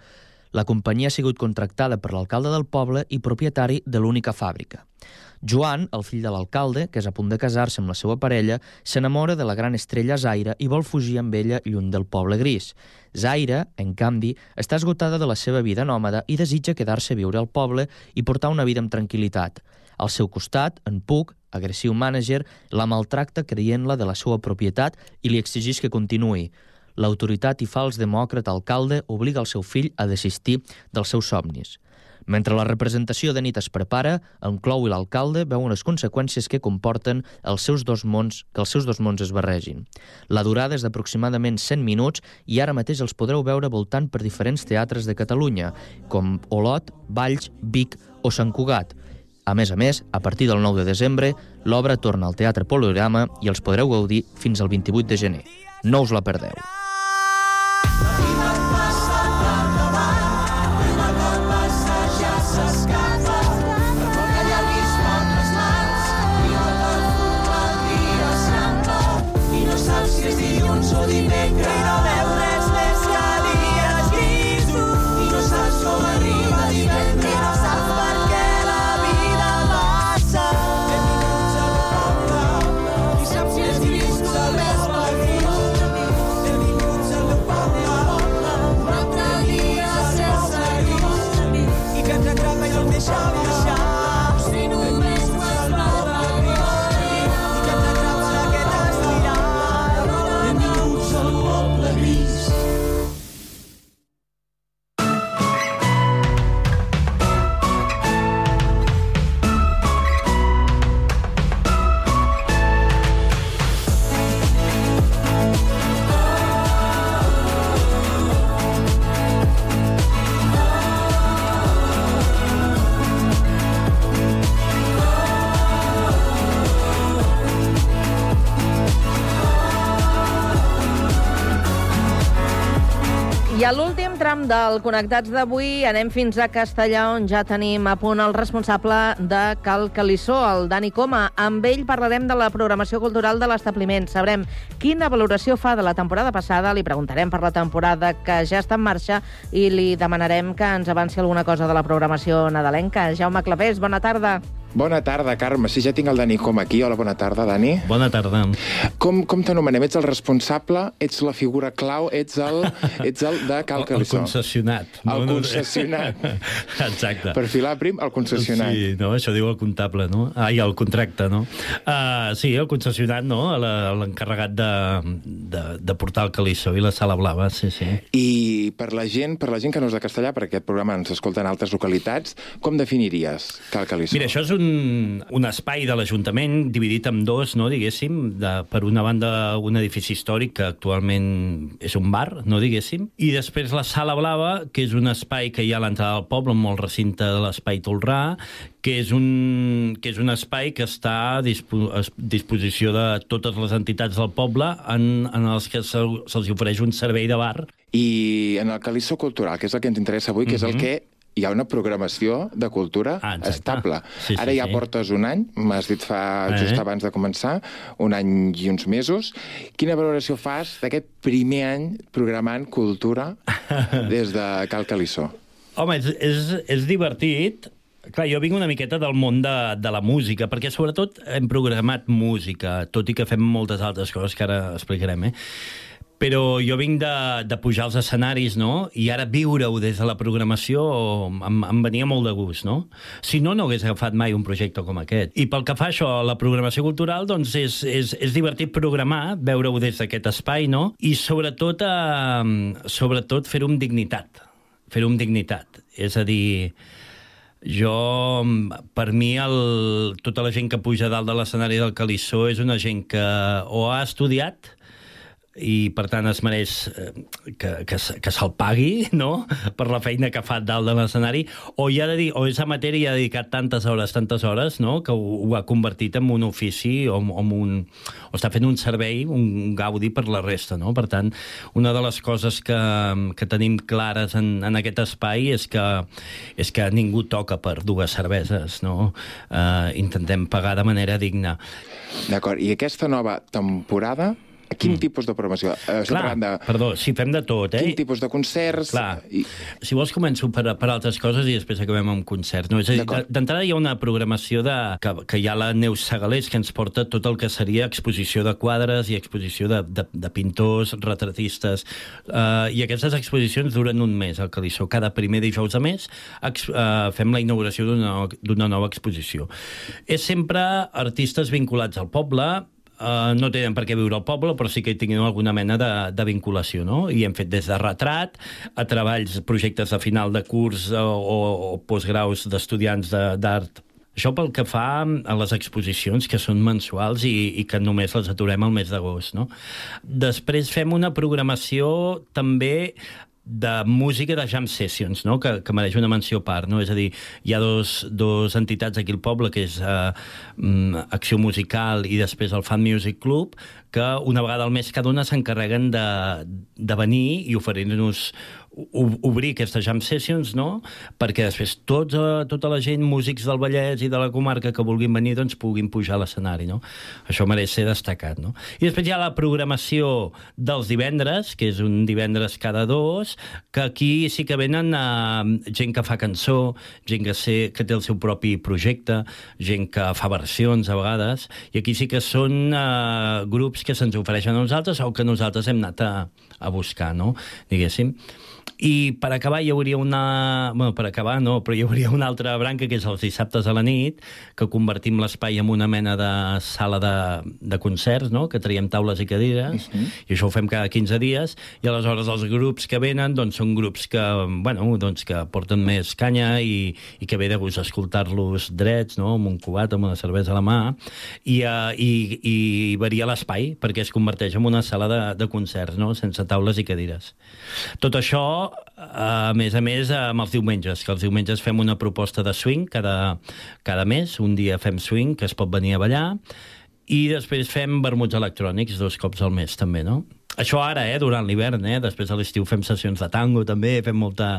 la companyia ha sigut contractada per l'alcalde del poble i propietari de l'única fàbrica. Joan, el fill de l'alcalde, que és a punt de casar-se amb la seva parella, s'enamora de la gran estrella Zaira i vol fugir amb ella lluny del poble gris. Zaira, en canvi, està esgotada de la seva vida nòmada i desitja quedar-se a viure al poble i portar una vida amb tranquil·litat. Al seu costat, en Puc, agressiu mànager, la maltracta creient-la de la seva propietat i li exigeix que continuï l'autoritat i fals demòcrata alcalde obliga el seu fill a desistir dels seus somnis. Mentre la representació de nit es prepara, en Clou i l'alcalde veuen les conseqüències que comporten els seus dos mons, que els seus dos mons es barregin. La durada és d'aproximadament 100 minuts i ara mateix els podreu veure voltant per diferents teatres de Catalunya, com Olot, Valls, Vic o Sant Cugat. A més a més, a partir del 9 de desembre, l'obra torna al Teatre Polorama i els podreu gaudir fins al 28 de gener. No us la perdeu. Del Connectats d'avui anem fins a Castellà, on ja tenim a punt el responsable de Cal Calissó, el Dani Coma. Amb ell parlarem de la programació cultural de l'establiment. Sabrem quina valoració fa de la temporada passada, li preguntarem per la temporada que ja està en marxa i li demanarem que ens avanci alguna cosa de la programació nadalenca. Jaume Clavés, bona tarda. Bona tarda, Carme. Sí, ja tinc el Dani com aquí. Hola, bona tarda, Dani. Bona tarda. Com, com t'anomenem? Ets el responsable? Ets la figura clau? Ets el, <laughs> ets el de Cal El, el concessionat. El concessionat. <laughs> Exacte. Per filar prim, el concessionat. Sí, no, això diu el comptable, no? Ai, el contracte, no? Uh, sí, el concessionat, no? L'encarregat de, de, de portar el Calissó i la Sala Blava, sí, sí. I per la gent per la gent que no és de castellà, perquè aquest programa ens escolta en altres localitats, com definiries Cal Calissó? Mira, això és un, un espai de l'Ajuntament dividit en dos, no, diguéssim, de, per una banda un edifici històric que actualment és un bar, no diguéssim, i després la Sala Blava, que és un espai que hi ha a l'entrada del poble, un molt recinte de l'espai Tolrà, que és un, que és un espai que està a dispo, a disposició de totes les entitats del poble en, en els que se'ls se ofereix un servei de bar. I en el Calissó Cultural, que és el que ens interessa avui, que és el que hi ha una programació de cultura Ah, exacte. estable. Sí, sí, Ara ja sí. portes un any, m'has dit fa Eh. just abans de començar, un any i uns mesos. Quina valoració fas d'aquest primer any programant cultura <laughs> des de Cal Calissó? Home, és, és, és divertit. Clar, jo vinc una miqueta del món de, de la música, perquè sobretot hem programat música, tot i que fem moltes altres coses que ara explicarem, eh? Però jo vinc de, de pujar als escenaris, no? I ara viure-ho des de la programació em, em venia molt de gust, no? Si no, no hagués agafat mai un projecte com aquest. I pel que fa això a la programació cultural, doncs és, és, és divertit programar, veure-ho des d'aquest espai, no? I sobretot, eh, sobretot fer-ho amb dignitat. Fer-ho amb dignitat. És a dir, jo, per mi, el, tota la gent que puja dalt de l'escenari del Calissó és una gent que o ha estudiat i per tant es mereix eh, que, que, que se'l pagui no? per la feina que fa dalt de l'escenari o, ja de dir, o és amateur i ha dedicat tantes hores, tantes hores no? que ho, ho ha convertit en un ofici o, o, en un, o està fent un servei, un gaudi per la resta. No? Per tant, una de les coses que, que tenim clares en, en aquest espai és que, és que ningú toca per dues cerveses. No? Uh, intentem pagar de manera digna. D'acord, i aquesta nova temporada, quin mm. tipus de programació? Eh, Clar, de... perdó, sí, fem de tot, eh? Quin tipus de concerts? Clar. I... Si vols començo per, per altres coses i després acabem amb concerts. No? És a dir, d'entrada hi ha una programació de, que, que hi ha la Neus Segalés que ens porta tot el que seria exposició de quadres i exposició de, de, de pintors, retratistes, uh, i aquestes exposicions duren un mes al Calissó. Cada primer dijous de mes ex, uh, fem la inauguració d'una nova exposició. És sempre artistes vinculats al poble, Uh, no tenen per què viure al poble, però sí que hi tinguin alguna mena de, de vinculació, no? I hem fet des de retrat a treballs, projectes de final de curs o, o, o postgraus d'estudiants de- d'art això pel que fa a les exposicions, que són mensuals i, i que només les aturem al mes d'agost. No? Després fem una programació també de música de jam sessions, no? que, que mereix una menció a part. No? És a dir, hi ha dos, dos entitats aquí al poble, que és uh, Acció Musical i després el Fan Music Club, que una vegada al mes cada una s'encarreguen de, de venir i oferir-nos obrir aquestes jam sessions, no? perquè després tots, eh, tota la gent, músics del Vallès i de la comarca que vulguin venir, doncs puguin pujar a l'escenari. No? Això mereix ser destacat. No? I després hi ha la programació dels divendres, que és un divendres cada dos, que aquí sí que venen eh, gent que fa cançó, gent que, sé, que té el seu propi projecte, gent que fa versions a vegades, i aquí sí que són eh, grups que se'ns ofereixen a nosaltres o que nosaltres hem anat a, a buscar, no? diguéssim. I per acabar hi hauria una... Bueno, per acabar no, però hi hauria una altra branca que és els dissabtes a la nit, que convertim l'espai en una mena de sala de, de concerts, no? que traiem taules i cadires, Mhm. i això ho fem cada 15 dies, i aleshores els grups que venen doncs, són grups que, bueno, doncs, que porten més canya i, i que ve de gust escoltar-los drets, no? amb un cubat, amb una cervesa a la mà, i, uh, i, i varia l'espai, perquè es converteix en una sala de, de concerts, no? sense taules i cadires. Tot això, a més a més, amb els diumenges, que els diumenges fem una proposta de swing cada, cada mes, un dia fem swing, que es pot venir a ballar, i després fem vermuts electrònics dos cops al mes, també, no? Això ara, eh, durant l'hivern, eh? Després a l'estiu fem sessions de tango, també, fem molta,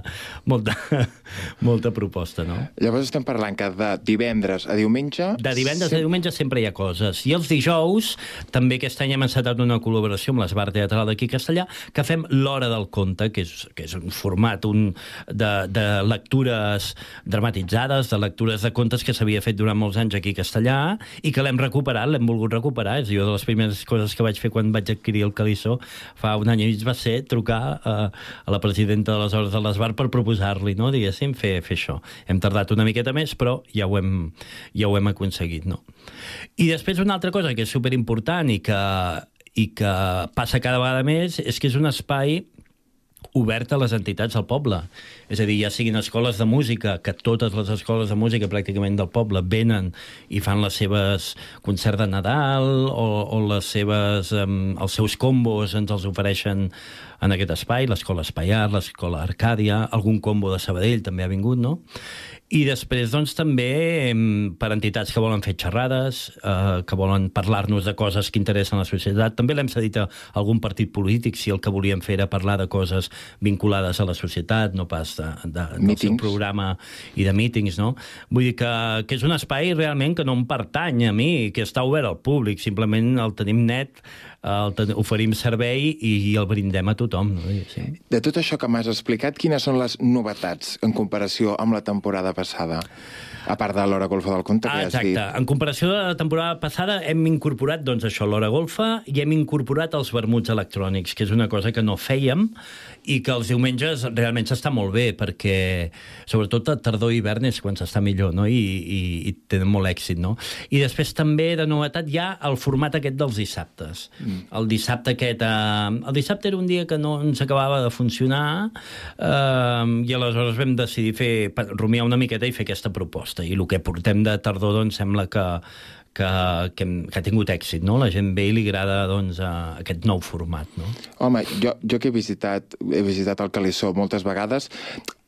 molta, <laughs> molta proposta, no? Llavors estem parlant que de divendres a diumenge... De divendres a diumenge sempre hi ha coses. I els dijous, també aquest any hem encetat una col·laboració amb l'Esbar Teatral d'aquí Castellà, que fem l'Hora del Conte, que és, que és un format un, de, de lectures dramatitzades, de lectures de contes que s'havia fet durant molts anys aquí a Castellà i que l'hem recuperat, l'hem volgut recuperar. És jo de les primeres coses que vaig fer quan vaig adquirir el Calissó fa un any i mig va ser trucar a, a la presidenta de les Hores de l'Esbar per proposar-li, no? diguéssim, fer, fer això. Hem tardat una miqueta més, però ja ho hem, ja ho hem aconseguit. No? I després una altra cosa que és superimportant i que, i que passa cada vegada més és que és un espai obert a les entitats del poble. És a dir, ja siguin escoles de música, que totes les escoles de música pràcticament del poble venen i fan les seves concerts de Nadal o, o les seves, um, els seus combos ens els ofereixen en aquest espai, l'escola Espaiar, l'escola Arcàdia, algun combo de Sabadell també ha vingut, no? I després, doncs, també per entitats que volen fer xerrades, eh, que volen parlar-nos de coses que interessen a la societat. També l'hem cedit a algun partit polític si el que volíem fer era parlar de coses vinculades a la societat, no pas de, de, del seu programa i de mítings, no? Vull dir que, que és un espai realment que no em pertany a mi, que està obert al públic, simplement el tenim net, el ten oferim servei i, i el brindem a tothom. No? Sí. De tot això que m'has explicat, quines són les novetats en comparació amb la temporada passada? A part de l'hora golfa del conte, que Ah, has exacte. dit. En comparació de la temporada passada hem incorporat, doncs, això, l'hora golfa i hem incorporat els vermuts electrònics, que és una cosa que no fèiem i que els diumenges realment s'està molt bé perquè, sobretot a tardor i hivern és quan s'està millor, no? I, i, i tenen molt èxit, no? I després també, de novetat, hi ha el format aquest dels dissabtes. Mm. El dissabte aquest... Eh, el dissabte era un dia que no ens acabava de funcionar eh, i aleshores vam decidir fer, rumiar una miqueta i fer aquesta proposta. I el que portem de tardor, doncs, sembla que, que, que, que ha tingut èxit, no? La gent ve i li agrada, doncs, a aquest nou format, no? Home, jo, jo que he visitat, he visitat el Calissó moltes vegades,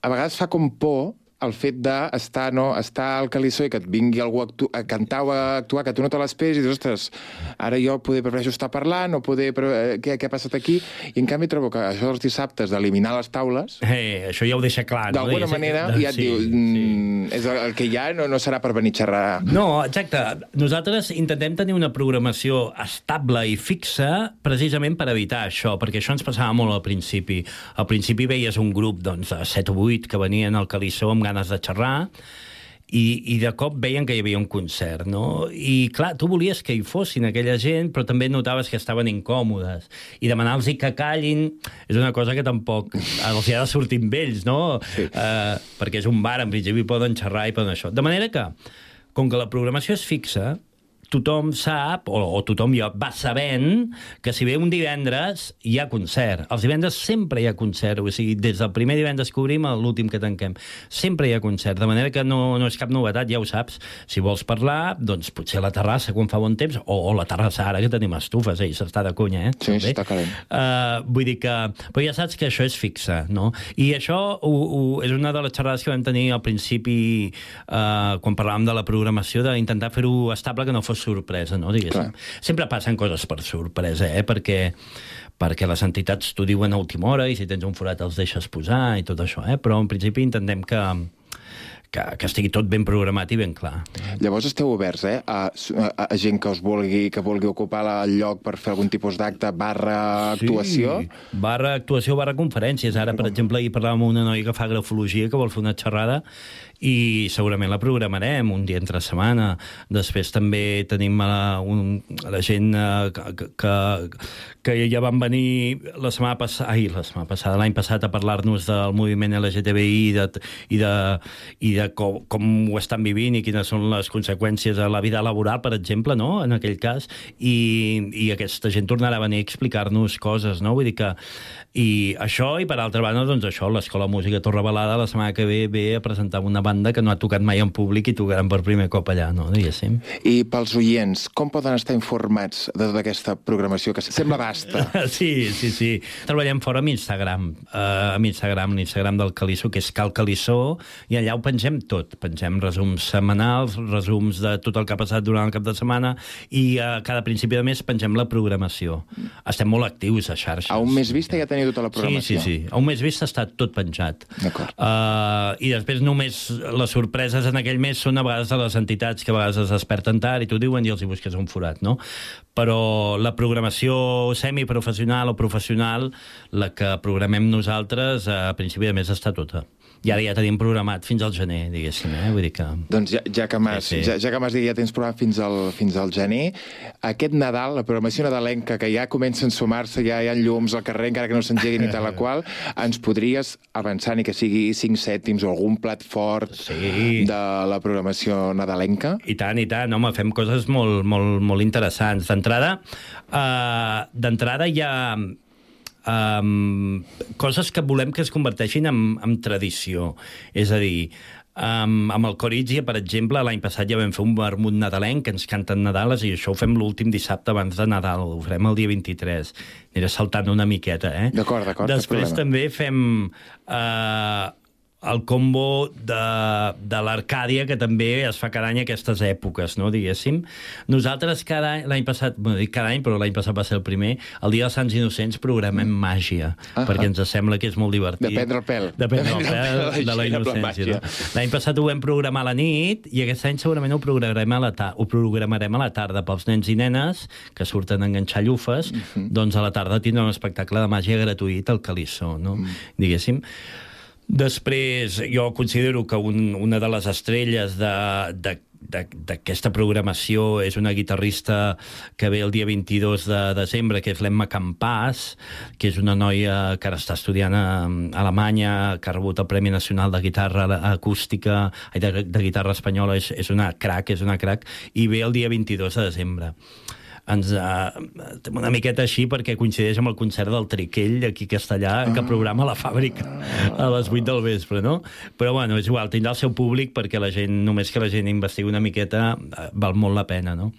a vegades fa com por el fet d'estar no, estar al Calissó i que et vingui algú a, a cantar o a actuar, que tu no te l'esperis i dius, ostres, ara jo poder prefereixo estar parlant o poder... Però, eh, què, què ha passat aquí? I en canvi trobo que això dels dissabtes d'eliminar les taules, Eh, això ja ho deixa clar, no? d'alguna manera que- ja et sí, diu, mm, és el, el que hi ha, no, no serà per venir a xerrar. No, exacte. Nosaltres intentem tenir una programació estable i fixa precisament per evitar això, perquè això ens passava molt al principi. Al principi veies un grup doncs, de 7 o 8 que venien al Calissó amb ganes de xerrar, i, i de cop veien que hi havia un concert, no? I, clar, tu volies que hi fossin aquella gent, però també notaves que estaven incòmodes. I demanar-los que callin és una cosa que tampoc els hi ha de sortir amb ells, no? Sí. Uh, perquè és un bar, en principi poden xerrar i poden això. De manera que, com que la programació és fixa, tothom sap, o, o tothom ja va sabent, que si ve un divendres hi ha concert. Els divendres sempre hi ha concert, o sigui, des del primer divendres que obrim a l'últim que tanquem. Sempre hi ha concert, de manera que no, no és cap novetat, ja ho saps. Si vols parlar, doncs potser a la terrassa quan fa bon temps, o, o la terrassa ara que tenim estufes, eh, s'està de conya, eh? Sí, està calent. Uh, vull dir que... Però ja saps que això és fixe, no? I això ho, ho, és una de les xerrades que vam tenir al principi uh, quan parlàvem de la programació, d'intentar fer-ho estable que no fos sorpresa, no? Diguéssim. Sempre passen coses per sorpresa, eh? Perquè perquè les entitats t'ho diuen a última hora i si tens un forat els deixes posar i tot això, eh? però en principi intentem que, que, que estigui tot ben programat i ben clar. Llavors esteu oberts eh, a, a, a gent que us vulgui que vulgui ocupar el lloc per fer algun tipus d'acte barra actuació? Sí, barra actuació, barra conferències. Ara, per exemple, ahir parlàvem amb una noia que fa grafologia, que vol fer una xerrada, i segurament la programarem un dia entre setmana. Després també tenim la, un, la gent eh, que, que, que ja van venir la setmana passada, ai, la setmana passada, l'any passat, a parlar-nos del moviment LGTBI i de, i de, i de com, com ho estan vivint i quines són les conseqüències a la vida laboral, per exemple, no? en aquell cas, i, i aquesta gent tornarà a venir a explicar-nos coses, no? Vull dir que... I això, i per altra banda, doncs això, l'Escola Música Torrebalada la setmana que ve ve a presentar una banda que no ha tocat mai en públic i tocaran per primer cop allà, no? Diguéssim. I pels oients, com poden estar informats de tota aquesta programació que sembla vasta? <laughs> Sí, sí, sí. Treballem fora amb Instagram, uh, amb Instagram, l'Instagram del Calissó, que és Cal Calissó, i allà ho pengem pengem tot. Pengem resums setmanals, resums de tot el que ha passat durant el cap de setmana i a cada principi de mes pengem la programació. Estem molt actius a xarxes. A un mes vista ja teniu tota la Sí, programació. sí, sí. A un mes vist està tot penjat. D'acord. Uh, I després només les sorpreses en aquell mes són a vegades de les entitats que a vegades es desperten tard i t'ho diuen i els hi busques un forat, no? Però la programació semiprofessional o professional, la que programem nosaltres, a principi de mes està tota. I ara ja tenim programat fins al gener, diguéssim, eh? Vull dir que... Doncs ja, ja que m'has Sí, sí. ja, ja que dit ja tens provat fins al, fins al gener, aquest Nadal, la programació nadalenca, que ja comença a sumar-se, ja hi ha llums al carrer, encara que no s'engeguin i tal <laughs> la qual, ens podries avançar ni que sigui 5 cèntims o algun plat fort sí. de la programació nadalenca? I tant, i tant, home, fem coses molt, molt, molt interessants. D'entrada, uh, d'entrada hi ha um, coses que volem que es converteixin en, en tradició. És a dir, Um, amb el Coritgia, per exemple, l'any passat ja vam fer un vermut nadalenc que ens canten Nadales i això ho fem l'últim dissabte abans de Nadal, ho farem el dia 23. Aniré saltant una miqueta, eh? D'acord, d'acord, Després també fem uh, el combo de, de l'Arcàdia, que també es fa cada any aquestes èpoques, no, diguéssim. Nosaltres cada any, l'any passat, bueno, dic cada any, però l'any passat va ser el primer, el dia dels Sants Innocents programem màgia, Ah, perquè ah. ens sembla que és molt divertit. De prendre el pèl. De prendre el pèl de la innocència. No? L'any passat ho vam programar a la nit i aquest any segurament ho programarem a la, ta ho programarem a la tarda pels nens i nenes que surten a enganxar llufes, Mhm. doncs a la tarda tindrem un espectacle de màgia gratuït al Calissó, no? Mm. diguéssim. Després, jo considero que un, una de les estrelles de, de, d'aquesta programació és una guitarrista que ve el dia 22 de desembre, que és l'Emma Campàs, que és una noia que ara està estudiant a, Alemanya, que ha rebut el Premi Nacional de Guitarra Acústica, de, de Guitarra Espanyola, és, és una crac, és una crac, i ve el dia 22 de desembre ens uh, una miqueta així perquè coincideix amb el concert del Triquell aquí a Castellà, que programa la fàbrica a les 8 del vespre, no? Però bueno, és igual, tindrà el seu públic perquè la gent, només que la gent investigui una miqueta, eh, val molt la pena, no?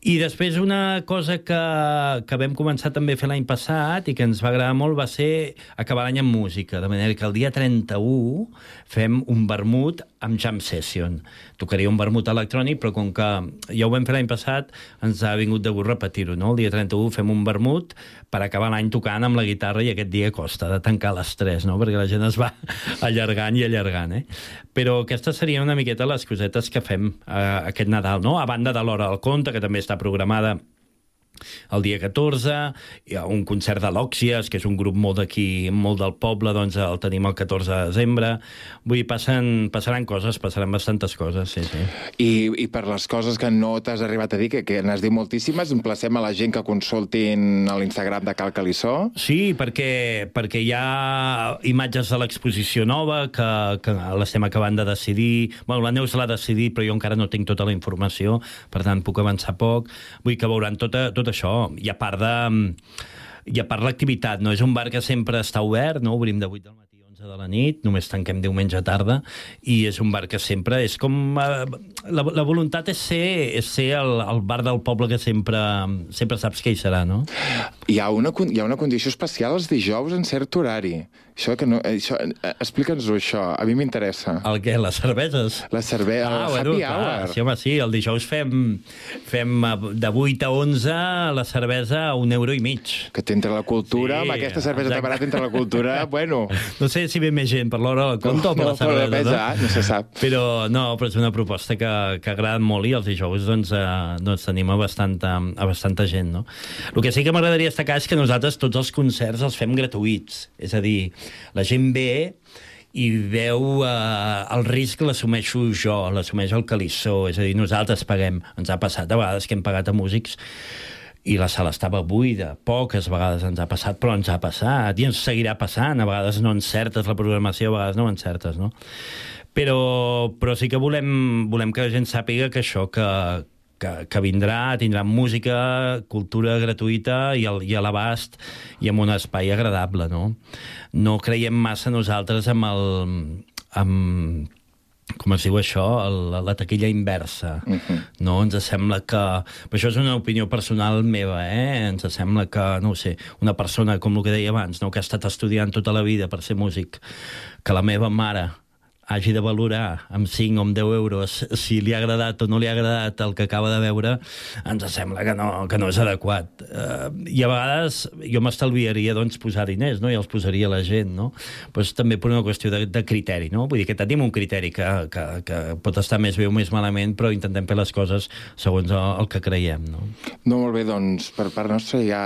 I després una cosa que, que vam començar també a fer l'any passat i que ens va agradar molt va ser acabar l'any amb música, de manera que el dia 31 fem un vermut amb jam session. Tocaria un vermut electrònic, però com que ja ho vam fer l'any passat, ens ha vingut de gust repetir-ho, no? El dia 31 fem un vermut per acabar l'any tocant amb la guitarra i aquest dia costa de tancar les 3, no? Perquè la gent es va <laughs> allargant i allargant, eh? Però aquestes serien una miqueta les cosetes que fem eh, aquest Nadal, no? A banda de l'Hora del Conte, que també està programada el dia 14, hi ha un concert de l'Òxies, que és un grup molt d'aquí, molt del poble, doncs el tenim el 14 de desembre. Vull dir, passen, passaran coses, passaran bastantes coses, sí, sí. I, I per les coses que no t'has arribat a dir, que, que n'has dit moltíssimes, emplacem a la gent que consultin a l'Instagram de Cal Calissó. Sí, perquè, perquè hi ha imatges de l'exposició nova que, que l'estem acabant de decidir. Bueno, la Neus l'ha decidit, però jo encara no tinc tota la informació, per tant puc avançar poc. Vull que veuran tot, tot això. I a part de... I a part l'activitat, no? És un bar que sempre està obert, no? Obrim de 8 del matí a 11 de la nit, només tanquem diumenge a tarda, i és un bar que sempre és com... Eh, la, la voluntat és ser, és ser el, el bar del poble que sempre, sempre saps que hi serà, no? Hi ha, una, hi ha una condició especial els dijous en cert horari. Això que no... eh, Això, eh, Explica'ns-ho, això. A mi m'interessa. El què? Les cerveses? La cervesa, el happy hour. Sí, home, sí, el dijous fem, fem eh, de 8 a 11 la cervesa a un euro i mig. Que t'entra la cultura, Sí, amb aquesta cervesa exacte. de barat entra la cultura, <laughs> bueno... No sé si ve més gent per l'hora del compte o per No, la per la cervesa, mesa, no se sap. Però no, però és una proposta que, que agrada molt i els dijous doncs, eh, doncs tenim a bastanta, a bastanta gent, no? El que sí que m'agradaria destacar és que nosaltres tots els concerts els fem gratuïts. És a dir, la gent ve i veu eh, el risc l'assumeixo jo, l'assumeix el Calissó, és a dir, nosaltres paguem. Ens ha passat a vegades que hem pagat a músics i la sala estava buida. Poques vegades ens ha passat, però ens ha passat. I ens seguirà passant. A vegades no encertes la programació, a vegades no encertes, no? Però, però sí que volem, volem que la gent sàpiga que això, que, que, que vindrà, tindrà música, cultura gratuïta i, el, i a l'abast i amb un espai agradable, no? No creiem massa nosaltres amb el... amb, com es diu això, el, la taquilla inversa. Uh -huh. no? Ens sembla que... Però això és una opinió personal meva, eh? Ens sembla que, no sé, una persona, com el que deia abans, no? que ha estat estudiant tota la vida per ser músic, que la meva mare hagi de valorar amb 5 o amb 10 euros si li ha agradat o no li ha agradat el que acaba de veure, ens sembla que no, que no és adequat. Uh, I a vegades jo m'estalviaria doncs, posar diners, no? i els posaria la gent, no? Pues, també per una qüestió de, de criteri, no? Vull dir que tenim un criteri que, que, que pot estar més bé o més malament, però intentem fer les coses segons el, el que creiem, no? No, molt bé, doncs per part nostra ja...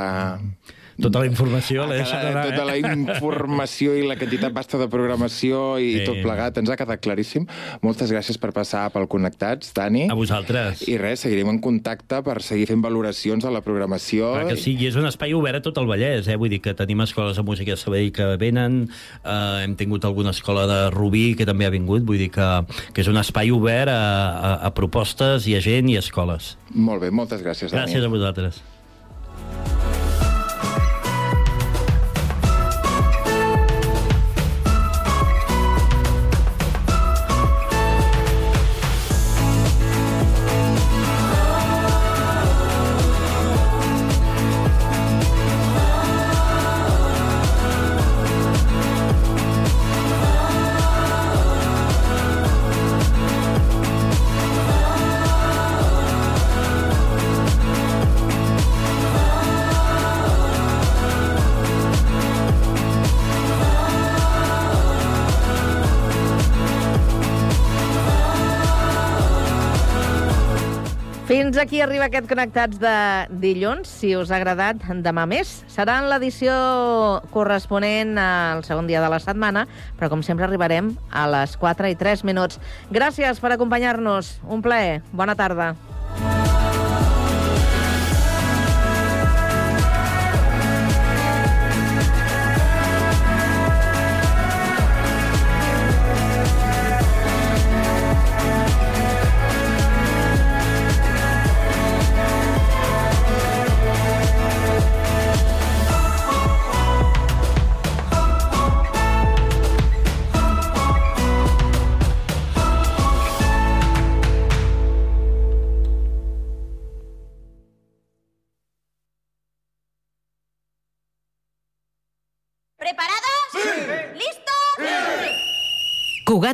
Tota la informació Ha l'he deixat anar, Tota eh? la informació i la quantitat vasta de programació i Sí. tot plegat ens ha quedat claríssim. Moltes gràcies per passar pel Connectats, Dani. A vosaltres. I res, seguirem en contacte per seguir fent valoracions de la programació. Clar que sí, i és un espai obert a tot el Vallès, eh? vull dir que tenim escoles de música a Sabadell que venen, eh, hem tingut alguna escola de Rubí que també ha vingut, vull dir que, que és un espai obert a, a, a propostes i a gent i a escoles. Molt bé, moltes gràcies, Dani. Gràcies a vosaltres. Aquí arriba aquest Connectats de dilluns. Si us ha agradat, demà més. Serà en l'edició corresponent al segon dia de la setmana, però com sempre arribarem a les 4 i 3 minuts. Gràcies per acompanyar-nos. Un plaer. Bona tarda.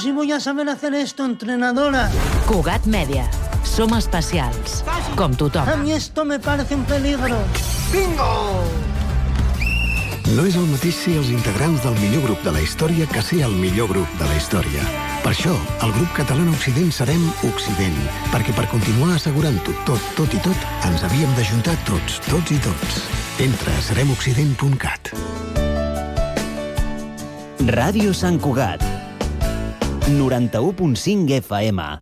Si voy a saber hacer esto, entrenadora. Cugat Mèdia. Som especials. Com tothom. A mí esto me parece un peligro. ¡Bingo! No és el mateix ser els integrants del millor grup de la història que ser el millor grup de la història. Per això, el grup català Occident serem Occident, perquè per continuar assegurant-ho tot, tot i tot, ens havíem d'ajuntar tots, tots i tots. Entra a seremoccident.cat. Ràdio Sant Cugat. 91.5 FM.